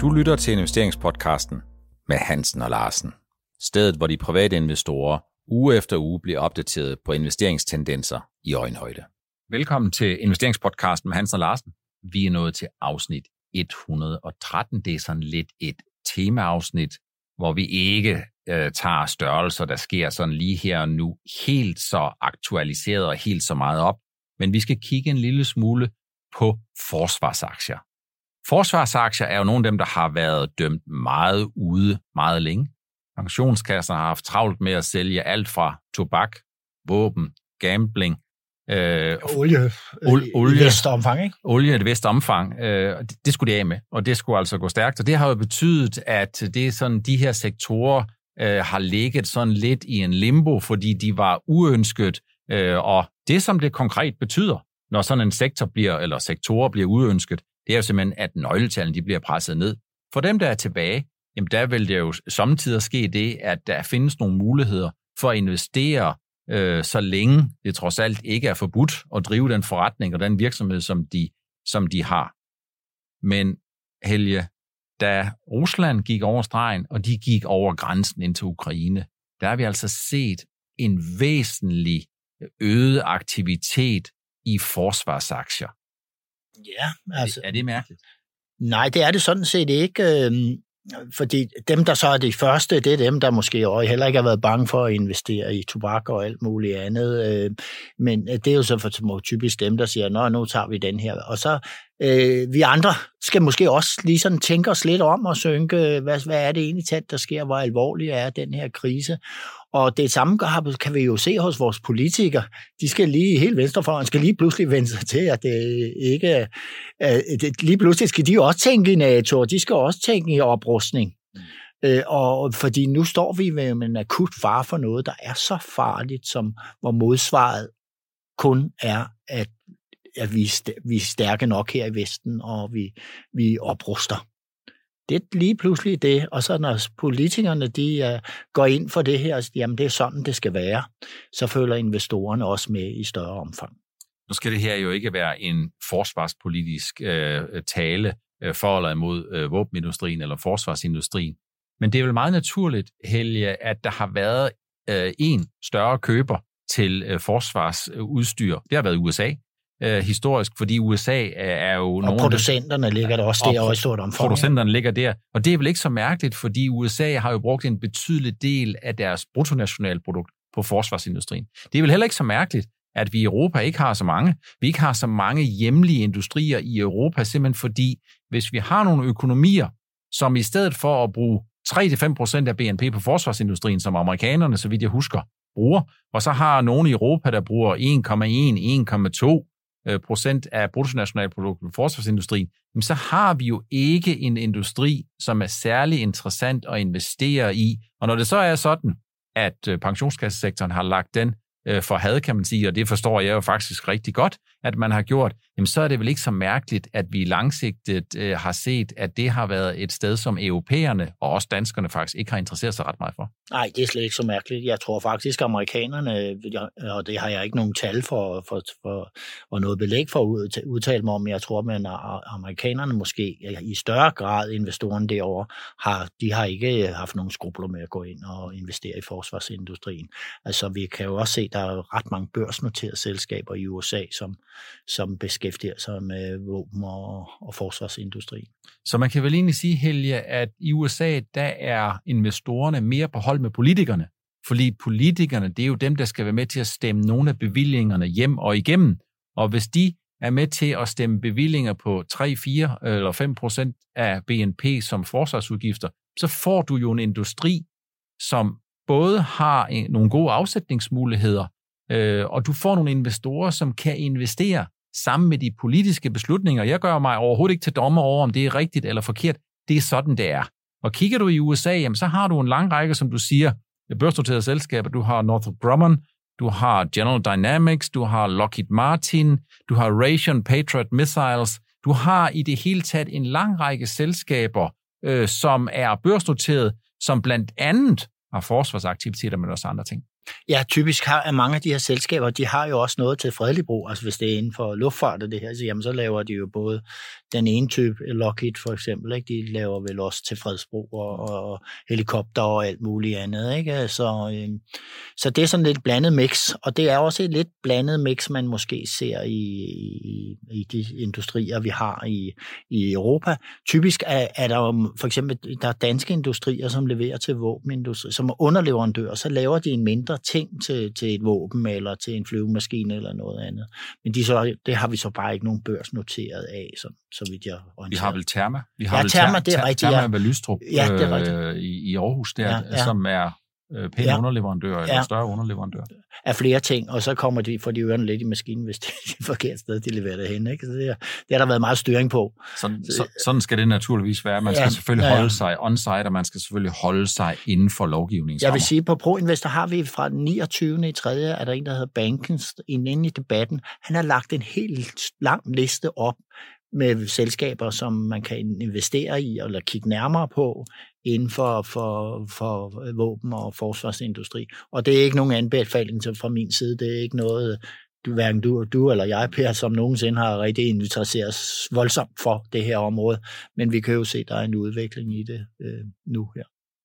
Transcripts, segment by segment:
Du lytter til investeringspodcasten med Hansen og Larsen. Stedet, hvor de private investorer uge efter uge bliver opdateret på investeringstendenser i øjenhøjde. Velkommen til investeringspodcasten med Hansen og Larsen. Vi er nået til afsnit 113. Det er sådan lidt et temaafsnit, hvor vi ikke øh, tager størrelser, der sker sådan lige her og nu, helt så aktualiseret og helt så meget op. Men vi skal kigge en lille smule på forsvarsaktier. Forsvarsaktier er jo nogle af dem, der har været dømt meget ude meget længe. Pensionskasser har haft travlt med at sælge alt fra tobak, våben, gambling, Øh, olie, ol, olie i vist omfang, ikke? Olie i et vist omfang. Øh, det, det skulle de af med, og det skulle altså gå stærkt. Og det har jo betydet, at det er sådan, de her sektorer øh, har ligget sådan lidt i en limbo, fordi de var uønsket. Øh, og det, som det konkret betyder, når sådan en sektor bliver, eller sektorer bliver uønsket, det er jo simpelthen, at nøgletallene de bliver presset ned. For dem, der er tilbage, jamen der vil det jo samtidig ske det, at der findes nogle muligheder for at investere, øh, så længe det trods alt ikke er forbudt at drive den forretning og den virksomhed, som de, som de har. Men Helge, da Rusland gik over stregen, og de gik over grænsen ind til Ukraine, der har vi altså set en væsentlig øget aktivitet i forsvarsaktier. Ja, altså... Er det mærkeligt? Nej, det er det sådan set ikke. Øhm, fordi dem, der så er de første, det er dem, der måske også heller ikke har været bange for at investere i tobak og alt muligt andet. Øh, men det er jo så for typisk dem, der siger, nå, nu tager vi den her. Og så øh, vi andre skal måske også lige sådan tænke os lidt om og synke, hvad, hvad er det egentlig tæt, der sker, hvor alvorlig er den her krise. Og det samme kan vi jo se hos vores politikere. De skal lige, helt venstrefløjen skal lige pludselig vende sig til, at det ikke det, lige pludselig skal de også tænke i NATO, og de skal også tænke i oprustning. Mm. Øh, og fordi nu står vi med en akut far for noget, der er så farligt, som hvor modsvaret kun er, at, at vi, vi er stærke nok her i Vesten, og vi, vi opruster det er lige pludselig det, og så når politikerne de uh, går ind for det her, jamen det er sådan, det skal være, så følger investorerne også med i større omfang. Nu skal det her jo ikke være en forsvarspolitisk øh, tale øh, for eller imod øh, våbenindustrien eller forsvarsindustrien, men det er vel meget naturligt, Helge, at der har været øh, en større køber til øh, forsvarsudstyr. Det har været USA øh, historisk, fordi USA er jo og nogle... producenterne ligger der også der og i stort omfang. Producenterne ligger der, og det er vel ikke så mærkeligt, fordi USA har jo brugt en betydelig del af deres bruttonationalprodukt på forsvarsindustrien. Det er vel heller ikke så mærkeligt, at vi i Europa ikke har så mange. Vi ikke har så mange hjemlige industrier i Europa, simpelthen fordi, hvis vi har nogle økonomier, som i stedet for at bruge 3-5% af BNP på forsvarsindustrien, som amerikanerne, så vidt jeg husker, bruger, og så har nogle i Europa, der bruger 1,1, 1,2 Øh, Øh, procent af bruttonationalproduktet på forsvarsindustrien, så har vi jo ikke en industri, som er særlig interessant at investere i. Og når det så er sådan, at øh, pensionskassesektoren har lagt den øh, for had, kan man sige, og det forstår jeg jo faktisk rigtig godt, at man har gjort, jamen så er det vel ikke så mærkeligt, at vi langsigtet øh, har set, at det har været et sted, som europæerne og også danskerne faktisk ikke har interesseret sig ret meget for. Nej, det er slet ikke så mærkeligt. Jeg tror faktisk, at amerikanerne, og det har jeg ikke nogen tal for, for, for og noget belæg for at udtale mig om, jeg tror, at amerikanerne måske i større grad investorerne derovre, har, de har ikke haft nogen skrubler med at gå ind og investere i forsvarsindustrien. Altså, vi kan jo også se, at der er ret mange børsnoterede selskaber i USA, som, som beskæftiger sig med våben og, og forsvarsindustri. Så man kan vel egentlig sige, Helge, at i USA, der er investorerne mere på hold med politikerne, fordi politikerne, det er jo dem, der skal være med til at stemme nogle af bevillingerne hjem og igennem. Og hvis de er med til at stemme bevillinger på 3, 4 eller 5 procent af BNP som forsvarsudgifter, så får du jo en industri, som både har nogle gode afsætningsmuligheder, øh, og du får nogle investorer, som kan investere sammen med de politiske beslutninger. Jeg gør mig overhovedet ikke til dommer over, om det er rigtigt eller forkert. Det er sådan, det er. Og kigger du i USA, jamen, så har du en lang række, som du siger, børsnoterede selskaber. Du har Northrop Grumman, du har General Dynamics, du har Lockheed Martin, du har Raytheon Patriot Missiles. Du har i det hele taget en lang række selskaber, øh, som er børsnoteret, som blandt andet har forsvarsaktiviteter, men også andre ting. Ja, typisk har mange af de her selskaber, de har jo også noget til fredelig brug. Altså hvis det er inden for luftfart og det her, så, jamen, så laver de jo både den ene type, Lockheed for eksempel, ikke? de laver vel også til fredsbrug og, og helikopter og alt muligt andet. Ikke? Så, øh, så det er sådan lidt blandet mix, og det er også et lidt blandet mix, man måske ser i, i, i de industrier, vi har i, i Europa. Typisk er, er der for eksempel der er danske industrier, som leverer til våbenindustri, som er underleverandører, så laver de en mindre ting til, til et våben eller til en flyvemaskine eller noget andet. Men de så, det har vi så bare ikke nogen børsnoteret af, så, så vidt jeg orienterer. Vi har vel Therma? Vi har ja, vel Therma, det er rigtigt. Therma ved Lystrup ja, det er rigtigt. Øh, i, i Aarhus, der, ja, ja. som er øh, pæne ja. underleverandører, eller ja. større underleverandører. Af flere ting, og så kommer de, får de ørerne lidt i maskinen, hvis det er et forkert sted, de leverer det hen. Ikke? Så det, er, det har der været meget styring på. Sådan, så, sådan skal det naturligvis være. Man skal ja, selvfølgelig ja, ja. holde sig on-site, og man skal selvfølgelig holde sig inden for lovgivningen. Jeg vil sige, på ProInvestor har vi fra den 29. i 3. er der en, der hedder Bankens, inde i debatten. Han har lagt en helt lang liste op med selskaber, som man kan investere i eller kigge nærmere på inden for, for, for våben- og forsvarsindustri. Og det er ikke nogen anbefaling fra min side. Det er ikke noget, du, hverken du, du eller jeg, Per, som nogensinde har rigtig interesseret os voldsomt for det her område. Men vi kan jo se, at der er en udvikling i det øh, nu her.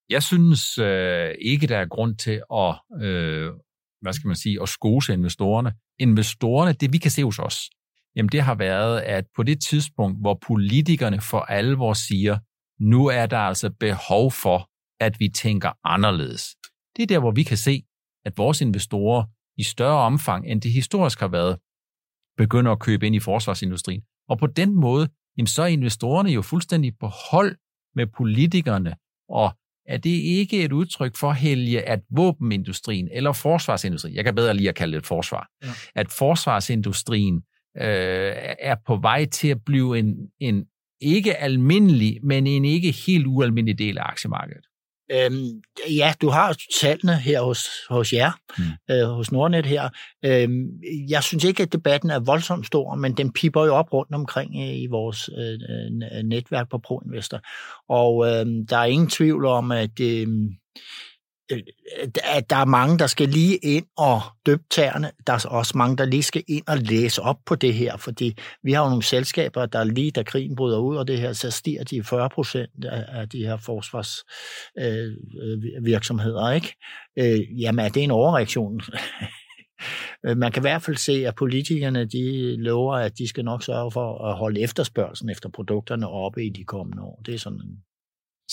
Jeg synes øh, ikke, der er grund til at, øh, hvad skal man sige, at skose investorerne. Investorerne, det vi kan se hos os, jamen det har været, at på det tidspunkt, hvor politikerne for alvor siger, nu er der altså behov for, at vi tænker anderledes. Det er der, hvor vi kan se, at vores investorer i større omfang, end det historisk har været, begynder at købe ind i forsvarsindustrien. Og på den måde, jamen så er investorerne jo fuldstændig på hold med politikerne, og er det ikke et udtryk for, Helge, at våbenindustrien eller forsvarsindustrien, jeg kan bedre lige at kalde det et forsvar, ja. at forsvarsindustrien øh, er på vej til at blive en, en ikke almindelig, men en ikke helt ualmindelig del af aktiemarkedet. Øhm, ja, du har tallene her hos, hos jer, mm. øh, hos Nordnet her. Øhm, jeg synes ikke, at debatten er voldsomt stor, men den piper jo op rundt omkring øh, i vores øh, netværk på ProInvestor. Og øh, der er ingen tvivl om, at øh, Øh, at der er mange, der skal lige ind og døbe tæerne. Der er også mange, der lige skal ind og læse op på det her, fordi vi har jo nogle selskaber, der lige da krigen bryder ud, og det her, så stiger de 40 procent af de her forsvarsvirksomheder, øh, øh ikke? Øh, jamen, er det en overreaktion? Man kan i hvert fald se, at politikerne de lover, at de skal nok sørge for at holde efterspørgselen efter produkterne oppe i de kommende år. Det er sådan en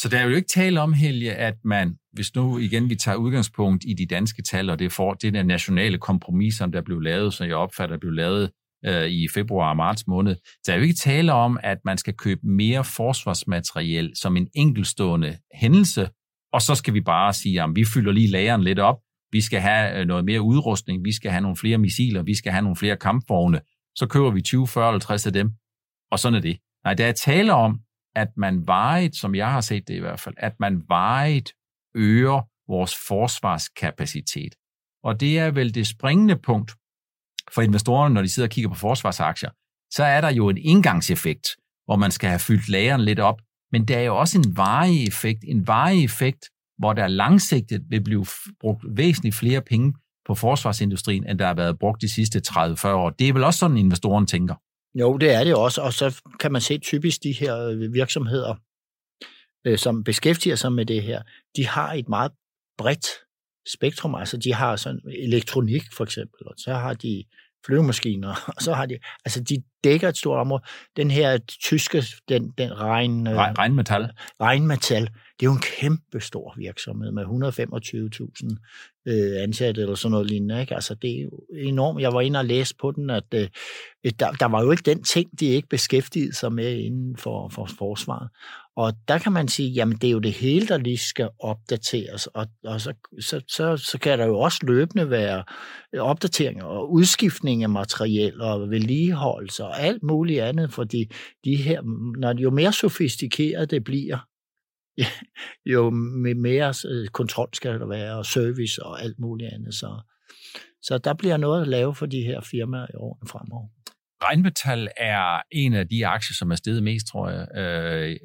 så der er jo ikke tale om, Helge, at man, hvis nu igen vi tager udgangspunkt i de danske tal, og det, for, det der nationale kompromis, som der blev lavet, som jeg opfatter blev lavet øh, i februar og marts måned, der er jo ikke tale om, at man skal købe mere forsvarsmateriel som en enkelstående hændelse, og så skal vi bare sige, at vi fylder lige lageren lidt op, vi skal have øh, noget mere udrustning, vi skal have nogle flere missiler, vi skal have nogle flere kampvogne, så køber vi 20, 40 50 af dem, og sådan er det. Nej, der er tale om, at man vejet, som jeg har set det i hvert fald, at man vejet øger vores forsvarskapacitet. Og det er vel det springende punkt for investorerne, når de sidder og kigger på forsvarsaktier. Så er der jo en indgangseffekt, hvor man skal have fyldt lageren lidt op. Men der er jo også en varig effekt, en varig effekt, hvor der langsigtet vil blive brugt væsentligt flere penge på forsvarsindustrien, end der har været brugt de sidste 30-40 år. Det er vel også sådan, investoren tænker. Jo, det er det også, og så kan man se typisk de her øh, virksomheder, øh, som beskæftiger sig med det her, de har et meget bredt spektrum, altså de har sådan elektronik for eksempel, og så har de flyvemaskiner, og så har de, altså de dækker et stort område. Den her tyske, den, den regn... Øh, regnmetal. Regnmetal, det er jo en kæmpe stor virksomhed med 125.000 øh, ansatte eller sådan noget lignende. Ikke? Altså, det er jo enormt. Jeg var inde og læse på den, at øh, øh, der, der var jo ikke den ting, de ikke beskæftigede sig med inden for, for forsvaret. Og der kan man sige, jamen det er jo det hele, der lige skal opdateres, og, og så, så, så, så kan der jo også løbende være øh, opdateringer og udskiftning af materiel og vedligeholdelse og alt muligt andet, fordi de her, når jo mere sofistikeret det bliver, jo mere øh, kontrol skal der være, og service og alt muligt andet. Så, så der bliver noget at lave for de her firmaer i årene fremover. Regnmetal er en af de aktier, som er steget mest, tror jeg. Øh,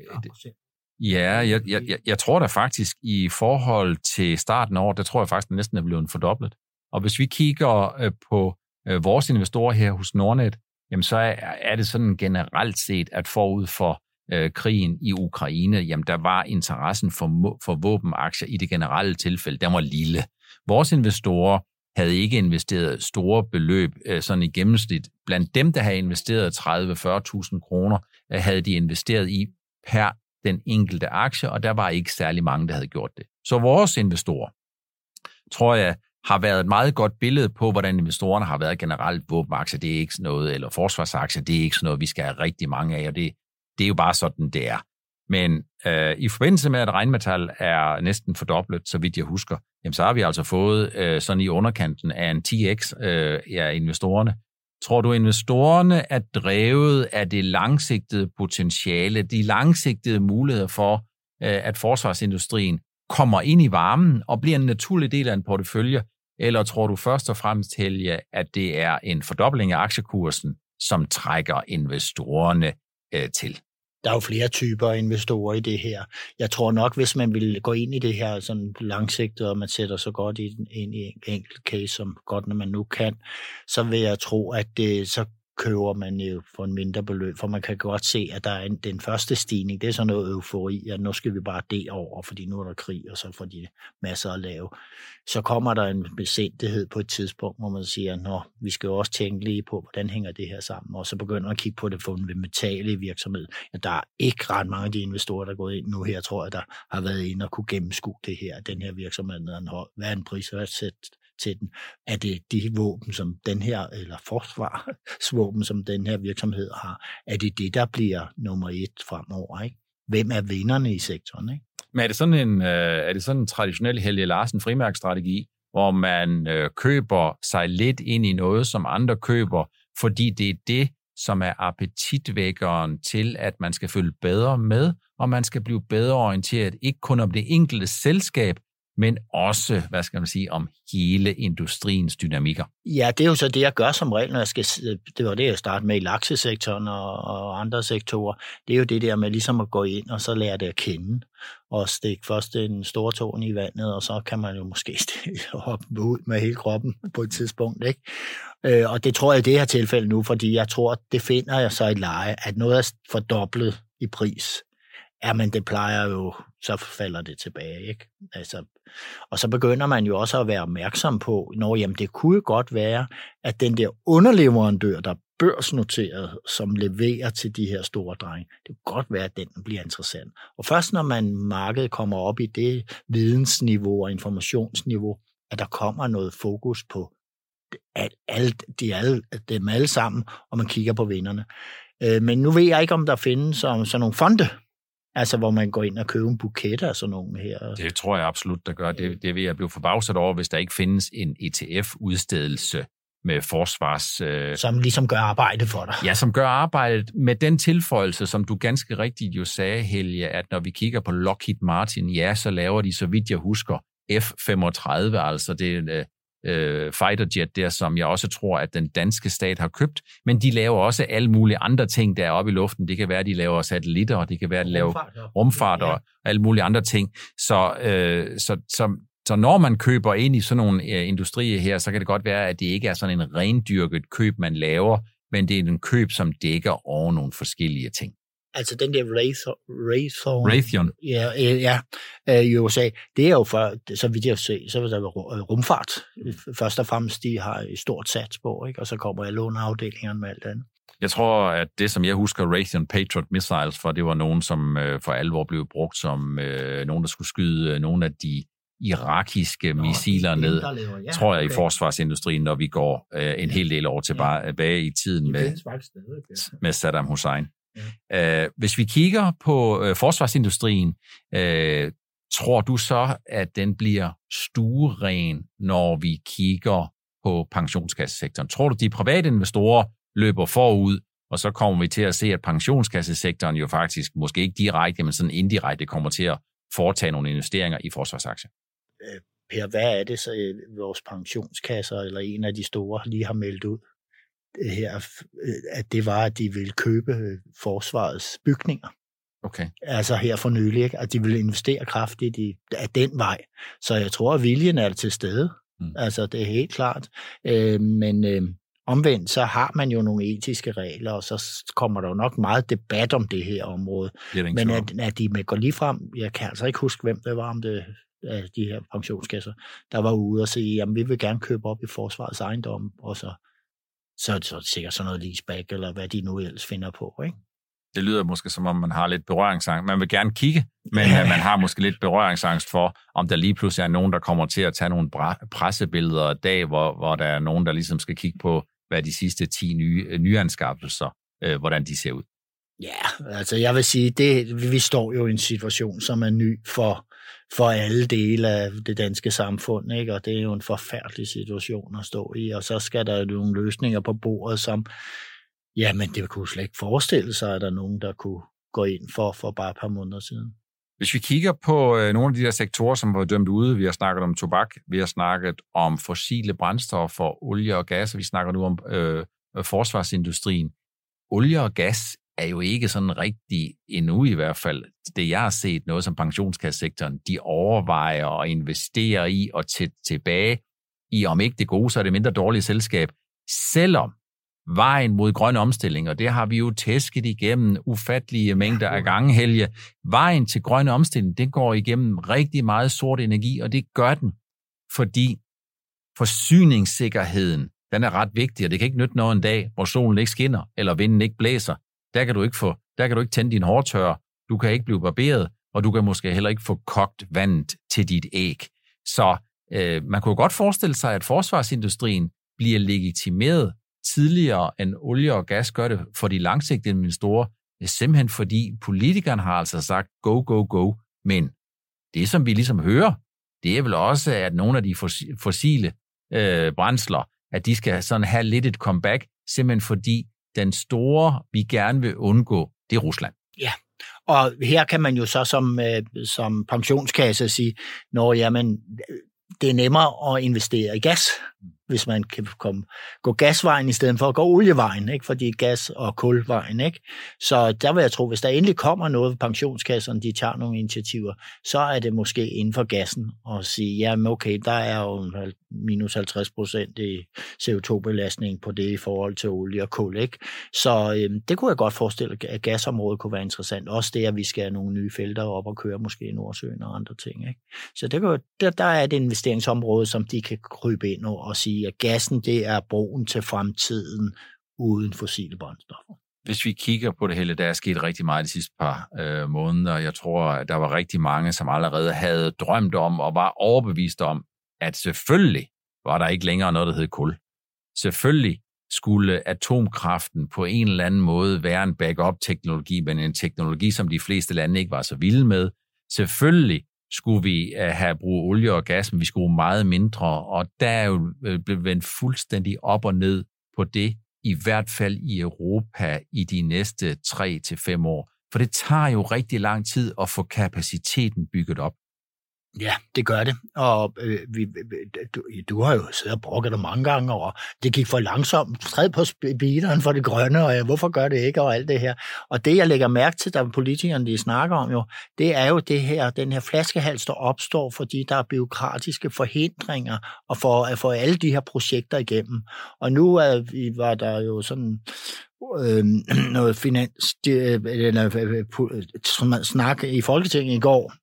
Ja, jeg, jeg, jeg, jeg tror da faktisk, i forhold til starten af året, der tror jeg faktisk, at næsten er blevet fordoblet. Og hvis vi kigger øh, på øh, vores investorer her hos Nordnet, jamen så er, er det sådan generelt set, at forud for øh, krigen i Ukraine, jamen der var interessen for, for våbenaktier i det generelle tilfælde, den var lille. Vores investorer havde ikke investeret store beløb øh, sådan i gennemsnit. Blandt dem, der havde investeret 30-40.000 kroner, øh, havde de investeret i per den enkelte aktie, og der var ikke særlig mange, der havde gjort det. Så vores investorer, tror jeg, har været et meget godt billede på, hvordan investorerne har været generelt. Våbenaktier, det er ikke sådan noget, eller forsvarsaktier, det er ikke sådan noget, vi skal have rigtig mange af, og det, det er jo bare sådan, det er. Men øh, i forbindelse med, at regnmetal er næsten fordoblet, så vidt jeg husker, jamen, så har vi altså fået øh, sådan i underkanten af en 10x øh, ja, investorerne. Tror du, investorerne er drevet af det langsigtede potentiale, de langsigtede muligheder for, øh, at forsvarsindustrien kommer ind i varmen og bliver en naturlig del af en portefølje, eller tror du først og fremmest, Helge, at det er en fordobling af aktiekursen, som trækker investorerne øh, til? Der er jo flere typer investorer i det her. Jeg tror nok, hvis man vil gå ind i det her sådan langsigtet, og man sætter så godt ind i en enkelt case, som godt når man nu kan, så vil jeg tro, at det, så køber man jo for en mindre beløb, for man kan godt se, at der er en, den første stigning, det er sådan noget eufori, at nu skal vi bare det over, fordi nu er der krig, og så får de masser at lave. Så kommer der en besindighed på et tidspunkt, hvor man siger, at vi skal jo også tænke lige på, hvordan hænger det her sammen, og så begynder man at kigge på det fundamentale i virksomheden. Ja, der er ikke ret mange af de investorer, der er gået ind nu her, tror jeg, der har været inde og kunne gennemskue det her, den her virksomhed, hvad er en prisværdsæt til den. Er det de våben, som den her, eller forsvarsvåben, som den her virksomhed har, er det det, der bliver nummer et fremover? Ikke? Hvem er vinderne i sektoren? Ikke? Men er det sådan en, øh, er det sådan en traditionel Helge Larsen frimærkstrategi, hvor man øh, køber sig lidt ind i noget, som andre køber, fordi det er det, som er appetitvækkeren til, at man skal følge bedre med, og man skal blive bedre orienteret, ikke kun om det enkelte selskab, men også, hvad skal man sige, om hele industriens dynamikker. Ja, det er jo så det, jeg gør som regel, når jeg skal, det var det, jeg startede med i laksesektoren og, og andre sektorer. Det er jo det der med ligesom at gå ind og så lære det at kende, og stikke først en stor tårn i vandet, og så kan man jo måske hoppe ud med hele kroppen på et tidspunkt. Ikke? Øh, og det tror jeg i det her tilfælde nu, fordi jeg tror, det finder jeg så i leje, at noget er fordoblet i pris. Jamen, det plejer jo, så falder det tilbage. Ikke? Altså, og så begynder man jo også at være opmærksom på, når jamen, det kunne godt være, at den der underleverandør, der er børsnoteret, som leverer til de her store drenge, det kunne godt være, at den bliver interessant. Og først når man markedet kommer op i det vidensniveau og informationsniveau, at der kommer noget fokus på alt, de alle, dem alle sammen, og man kigger på vinderne. Øh, men nu ved jeg ikke, om der findes sådan nogle fonde, Altså, hvor man går ind og køber en buket af sådan nogle her. Det tror jeg absolut, der gør. Det, det vil jeg blive forbavset over, hvis der ikke findes en ETF-udstedelse med forsvars... Øh, som ligesom gør arbejde for dig. Ja, som gør arbejdet med den tilføjelse, som du ganske rigtigt jo sagde, Helge, at når vi kigger på Lockheed Martin, ja, så laver de, så vidt jeg husker, F-35, altså det øh, fighterjet der, som jeg også tror, at den danske stat har købt, men de laver også alle mulige andre ting, der er oppe i luften. Det kan være, at de laver satellitter, og det kan være, at de laver rumfart og alle mulige andre ting. Så, øh, så, så, så når man køber ind i sådan nogle øh, industrier her, så kan det godt være, at det ikke er sådan en rendyrket køb, man laver, men det er en køb, som dækker over nogle forskellige ting altså den der Raytheon, Raytheon. Ja, ja, øh, i USA, det er jo for, så vidt jeg se, så er der rumfart. Først og fremmest, de har et stort sats på, ikke? og så kommer alle underafdelingerne med alt andet. Jeg tror, at det, som jeg husker Raytheon Patriot Missiles for, det var nogen, som øh, for alvor blev brugt som øh, nogen, der skulle skyde øh, nogle af de irakiske Nå, missiler ned, lever, ja, tror jeg, okay. i forsvarsindustrien, når vi går øh, en hel del år tilbage ja. i tiden med, med Saddam Hussein. Ja. Øh, hvis vi kigger på øh, forsvarsindustrien, øh, tror du så, at den bliver stueren, når vi kigger på pensionskassesektoren? Tror du, de private investorer løber forud, og så kommer vi til at se, at pensionskassesektoren jo faktisk, måske ikke direkte, men sådan indirekte, kommer til at foretage nogle investeringer i forsvarsaktier? Øh, per, hvad er det så øh, vores pensionskasser, eller en af de store, lige har meldt ud? Her, øh, at det var, at de ville købe øh, forsvarets bygninger. Okay. Altså her for nylig, ikke? at de vil investere kraftigt i, af den vej. Så jeg tror, at viljen er til stede. Mm. Altså det er helt klart. Øh, men øh, omvendt, så har man jo nogle etiske regler, og så kommer der jo nok meget debat om det her område. Det men at, at de med går lige frem, jeg kan altså ikke huske, hvem det var, om det af de her pensionskasser, der var ude og sige, jamen vi vil gerne købe op i forsvarets ejendom, og så, så er det så sikkert sådan noget leaseback, eller hvad de nu ellers finder på, ikke? Det lyder måske som om, man har lidt berøringsangst. Man vil gerne kigge, men ja. man har måske lidt berøringsangst for, om der lige pludselig er nogen, der kommer til at tage nogle pressebilleder af dag, hvor, hvor der er nogen, der ligesom skal kigge på, hvad de sidste 10 nye, nyanskaffelser, øh, hvordan de ser ud. Ja, altså jeg vil sige, det, vi står jo i en situation, som er ny for, for alle dele af det danske samfund, ikke? og det er jo en forfærdelig situation at stå i, og så skal der jo nogle løsninger på bordet, som, ja, men det kunne slet ikke forestille sig, at der er nogen, der kunne gå ind for, for bare et par måneder siden. Hvis vi kigger på øh, nogle af de der sektorer, som var dømt ude, vi har snakket om tobak, vi har snakket om fossile brændstoffer, olie og gas, og vi snakker nu om øh, øh forsvarsindustrien. Olie og gas er jo ikke sådan rigtig endnu i hvert fald, det jeg har set, noget som pensionskassesektoren, de overvejer og investerer i og til, tilbage i, om ikke det gode, så er det mindre dårlige selskab, selvom vejen mod grøn omstilling, og det har vi jo tæsket igennem ufattelige mængder af gange, Helge. Vejen til grøn omstilling, den går igennem rigtig meget sort energi, og det gør den, fordi forsyningssikkerheden, den er ret vigtig, og det kan ikke nytte noget en dag, hvor solen ikke skinner, eller vinden ikke blæser. Der kan du ikke, få, der kan du ikke tænde din hårtør, du kan ikke blive barberet, og du kan måske heller ikke få kogt vandet til dit æg. Så øh, man kunne godt forestille sig, at forsvarsindustrien bliver legitimeret tidligere end olie og gas gør det for de langsigtede investorer, øh, simpelthen fordi politikerne har altså sagt go, go, go. Men det, som vi ligesom hører, det er vel også, at nogle af de fossile øh, brændsler, at de skal sådan have lidt et comeback, simpelthen fordi den store, vi gerne vil undgå, det er Rusland. Ja, og her kan man jo så som, øh, som pensionskasse sige, når jamen, det er nemmere at investere i gas, hvis man kan komme, gå gasvejen i stedet for at gå olievejen, ikke? fordi gas- og kulvejen. Ikke? Så der vil jeg tro, hvis der endelig kommer noget ved pensionskasserne, de tager nogle initiativer, så er det måske inden for gassen at sige, ja, okay, der er jo minus 50 procent i CO2-belastning på det i forhold til olie og kul. Ikke? Så øhm, det kunne jeg godt forestille, at gasområdet kunne være interessant. Også det, at vi skal have nogle nye felter op og køre måske i Nordsøen og andre ting. Ikke? Så det kunne, der, der er et investeringsområde, som de kan krybe ind og sige, sige, at gassen det er broen til fremtiden uden fossile brændstoffer. Hvis vi kigger på det hele, der er sket rigtig meget de sidste par øh, måneder. Jeg tror, at der var rigtig mange, som allerede havde drømt om og var overbevist om, at selvfølgelig var der ikke længere noget, der hed kul. Selvfølgelig skulle atomkraften på en eller anden måde være en backup-teknologi, men en teknologi, som de fleste lande ikke var så vilde med. Selvfølgelig skulle vi øh, have brug olie og gas, men vi skulle meget mindre, og der er jo øh, blevet vendt fuldstændig op og ned på det, i hvert fald i Europa i de næste 3 til fem år. For det tager jo rigtig lang tid at få kapaciteten bygget op. Ja, det gør det. Og øh, vi, du, du har jo siddet og brokket dig mange gange over, det gik for langsomt. Træd på speederen for det grønne, og øh, hvorfor gør det ikke, og alt det her. Og det, jeg lægger mærke til, der politikerne de snakker om jo, det er jo det her, den her flaskehals, der opstår, fordi der er byråkratiske forhindringer og for at få alle de her projekter igennem. Og nu er, var der jo sådan øh, noget finans, øh, eller, øh, øh snak i Folketinget i går,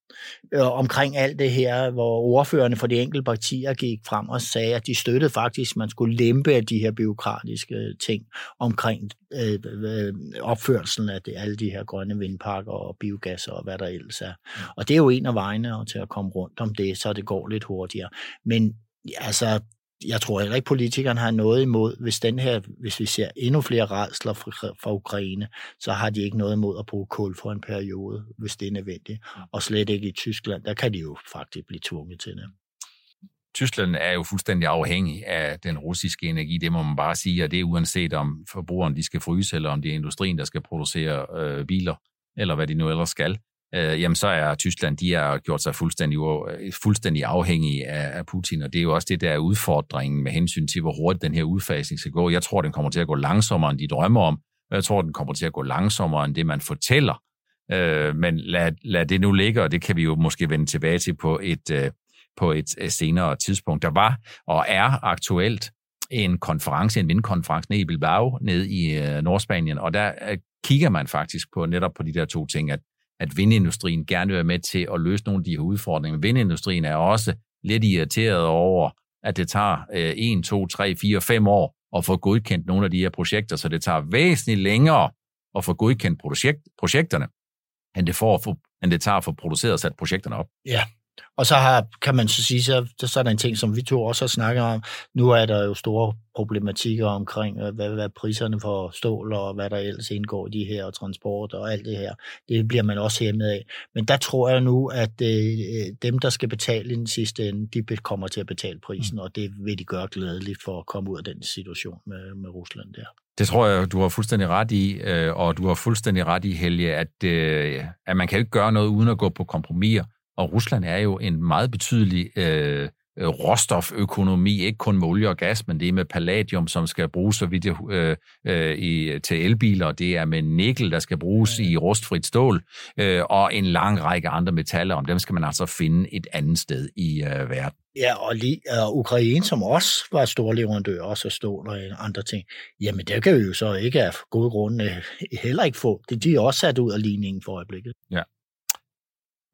øh, omkring alt det her, hvor ordførende for de enkelte partier gik frem og sagde, at de støttede faktisk, at man skulle lempe af de her byråkratiske ting omkring øh, øh, øh opførelsen af det, alle de her grønne vindparker og biogas og hvad der ellers er. Og det er jo en af vejene til at komme rundt om det, så det går lidt hurtigere. Men altså, jeg tror heller ikke, politikerne har noget imod, hvis, den her, hvis vi ser endnu flere redsler fra, fra Ukraine, så har de ikke noget imod at bruge kul for en periode, hvis det er nødvendigt. Og slet ikke i Tyskland, der kan de jo faktisk blive tvunget til det. Tyskland er jo fuldstændig afhængig af den russiske energi, det må man bare sige, og det er uanset om forbrugeren de skal fryse, eller om det er industrien, der skal producere øh, biler, eller hvad de nu ellers skal øh, jamen så er Tyskland, de har gjort sig fuldstændig, øh, fuldstændig afhængige af, af Putin, og det er jo også det, der er udfordringen med hensyn til, hvor hurtigt den her udfasning skal gå. Jeg tror, den kommer til at gå langsommere, end de drømmer om, og jeg tror, den kommer til at gå langsommere, end det, man fortæller Øh, men lad, lad det nu ligge, og det kan vi jo måske vende tilbage til på et, øh, på et øh, senere tidspunkt. Der var og er aktuelt en konference, en vindkonference nede i Bilbao, nede i øh, Nordspanien, og der øh, kigger man faktisk på netop på de der to ting, at, at vindindustrien gerne vil være med til at løse nogle af de her udfordringer. Vindindustrien er også lidt irriteret over, at det tager øh, 1, 2, 3, 4, 5 år at få godkendt nogle af de her projekter, så det tager væsentligt længere at få godkendt projekt, projekterne, end det, får at få, end det tager at få produceret og sat projekterne op. Ja, og så har, kan man så sige, så, så er der en ting, som vi to også har snakket om. Nu er der jo store problematikker omkring, øh, hvad, hvad priserne for stål og hvad der ellers indgår i de her, og transport og alt det her. Det bliver man også hæmmet af. Men der tror jeg nu, at øh, dem, der skal betale i den sidste ende, de kommer til at betale prisen, mm. og det vil de gøre glædeligt for at komme ud af den situation med, med Rusland der. Det tror jeg, du har fuldstændig ret i, øh, og du har fuldstændig ret i, Helge, at, at man kan ikke gøre noget uden at gå på kompromiser. Og Rusland er jo en meget betydelig øh, øh, råstoføkonomi, ikke kun med olie og gas, men det er med palladium, som skal bruges så vidt, øh, øh, i, til elbiler, det er med nikkel, der skal bruges i rustfrit stål, øh, og en lang række andre metaller, om dem skal man altså finde et andet sted i øh, verden. Ja, og lige, uh, Ukraine, som også var stor leverandør, også af stål og andre ting, jamen det kan vi jo så ikke af gode grunde heller ikke få. Det de er også sat ud af ligningen for øjeblikket. Ja.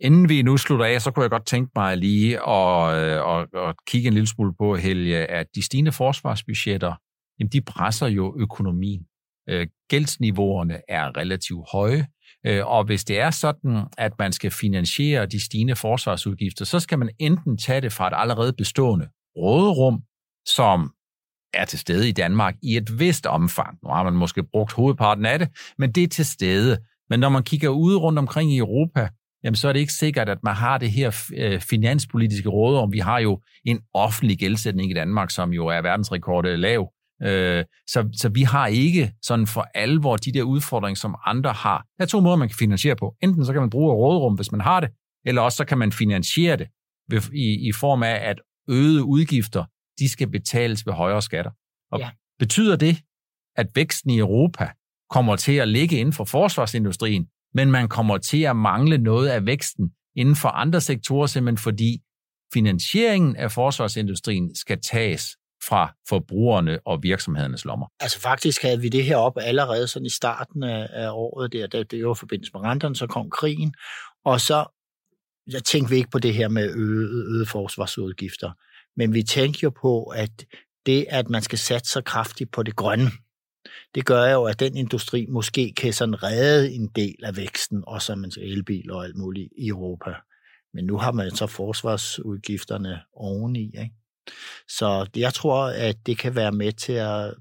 Inden vi nu slutter af, så kunne jeg godt tænke mig lige at, øh, at, at kigge en lille smule på, Helge, at de stigende forsvarsbudgetter, jamen de presser jo økonomien. Øh, gældsniveauerne er relativt høje, øh, og hvis det er sådan, at man skal finansiere de stigende forsvarsudgifter, så skal man enten tage det fra et allerede bestående råderum, som er til stede i Danmark i et vist omfang. Nu har man måske brugt hovedparten af det, men det er til stede. Men når man kigger ud rundt omkring i Europa, jamen så er det ikke sikkert, at man har det her øh, finanspolitiske råd om. Vi har jo en offentlig gældsætning i Danmark, som jo er verdensrekord lav. Øh, så, så vi har ikke sådan for alvor de der udfordringer, som andre har. Der er to måder, man kan finansiere på. Enten så kan man bruge rådrum, hvis man har det, eller også så kan man finansiere det i, i form af, at øgede udgifter, de skal betales ved højere skatter. Og ja. betyder det, at væksten i Europa kommer til at ligge inden for forsvarsindustrien, men man kommer til at mangle noget af væksten inden for andre sektorer, simpelthen fordi finansieringen af forsvarsindustrien skal tages fra forbrugerne og virksomhedernes lommer. Altså faktisk havde vi det her op allerede sådan i starten af, året, der, der det var forbindelse med renterne, så kom krigen, og så jeg tænkte vi ikke på det her med øget, øget forsvarsudgifter, men vi tænkte jo på, at det, at man skal satse så kraftigt på det grønne, det gør jo, at den industri måske kan sådan redde en del af væksten, også man elbil og alt muligt i Europa. Men nu har man så forsvarsudgifterne oveni. Ikke? Så jeg tror, at det kan være med til at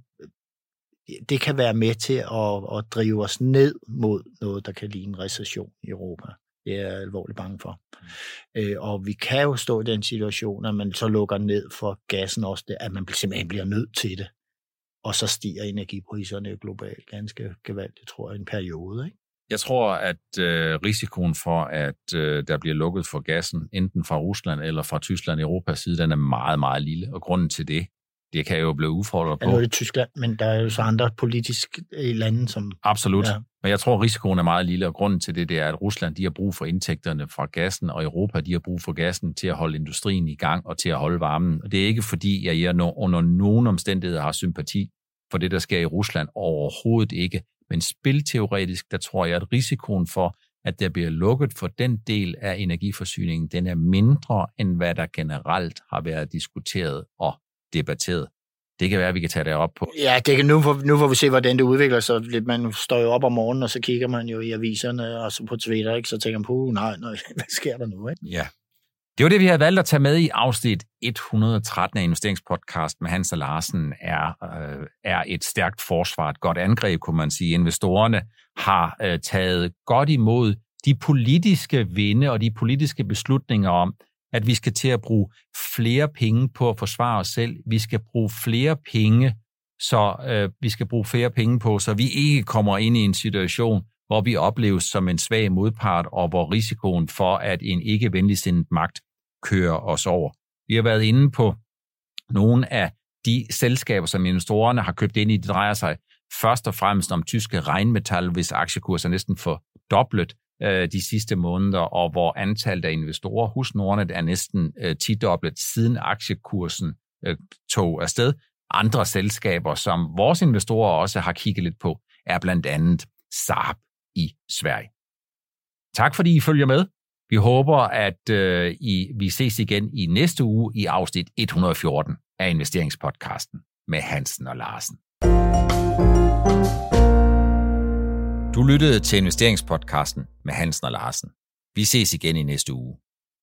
det kan være med til at, at drive os ned mod noget, der kan ligne en recession i Europa. Det er jeg alvorligt bange for. Mm. Øh, og vi kan jo stå i den situation, at man så lukker ned for gassen også, at man simpelthen bliver nødt til det og så stiger energipriserne globalt ganske gevaldigt, tror jeg, en periode. Ikke? Jeg tror, at øh, risikoen for, at øh, der bliver lukket for gassen, enten fra Rusland eller fra Tyskland i Europas side, den er meget, meget lille. Og grunden til det, det kan jo blive udfordret på. Ja, nu er det Tyskland, men der er jo så andre politiske lande, som... Absolut. Ja. Men jeg tror, at risikoen er meget lille, og grunden til det, det er, at Rusland de har brug for indtægterne fra gassen, og Europa de har brug for gassen til at holde industrien i gang og til at holde varmen. Og det er ikke fordi, at jeg under nogen omstændigheder har sympati for det, der sker i Rusland overhovedet ikke. Men spilteoretisk, der tror jeg, at risikoen for, at der bliver lukket for den del af energiforsyningen, den er mindre, end hvad der generelt har været diskuteret og debatteret. Det kan være, at vi kan tage det op på. Ja, det kan, nu, får, nu får vi se, hvordan det udvikler sig. Man står jo op om morgenen, og så kigger man jo i aviserne og så på Twitter, ikke? så tænker man på, nej, nej, hvad sker der nu? Ikke? Ja, det var det, vi havde valgt at tage med i afsnit 113 af Investeringspodcast med Hans og Larsen, er, øh, er et stærkt forsvar, et godt angreb, kunne man sige. Investorerne har øh, taget godt imod de politiske vinde og de politiske beslutninger om, at vi skal til at bruge flere penge på at forsvare os selv. Vi skal bruge flere penge, så øh, vi skal bruge flere penge på, så vi ikke kommer ind i en situation, hvor vi opleves som en svag modpart, og hvor risikoen for, at en ikke venligsindet magt kører os over. Vi har været inde på nogle af de selskaber, som investorerne har købt ind i. Det drejer sig først og fremmest om tyske regnmetal, hvis aktiekurser er næsten fordoblet øh, de sidste måneder, og hvor antallet af investorer hos Nordnet er næsten øh, 10-doblet siden aktiekursen øh, tog afsted. Andre selskaber, som vores investorer også har kigget lidt på, er blandt andet Saab i Sverige. Tak fordi I følger med. Vi håber, at øh, I, vi ses igen i næste uge i afsnit 114 af investeringspodcasten med Hansen og Larsen. Du lyttede til investeringspodcasten med Hansen og Larsen. Vi ses igen i næste uge.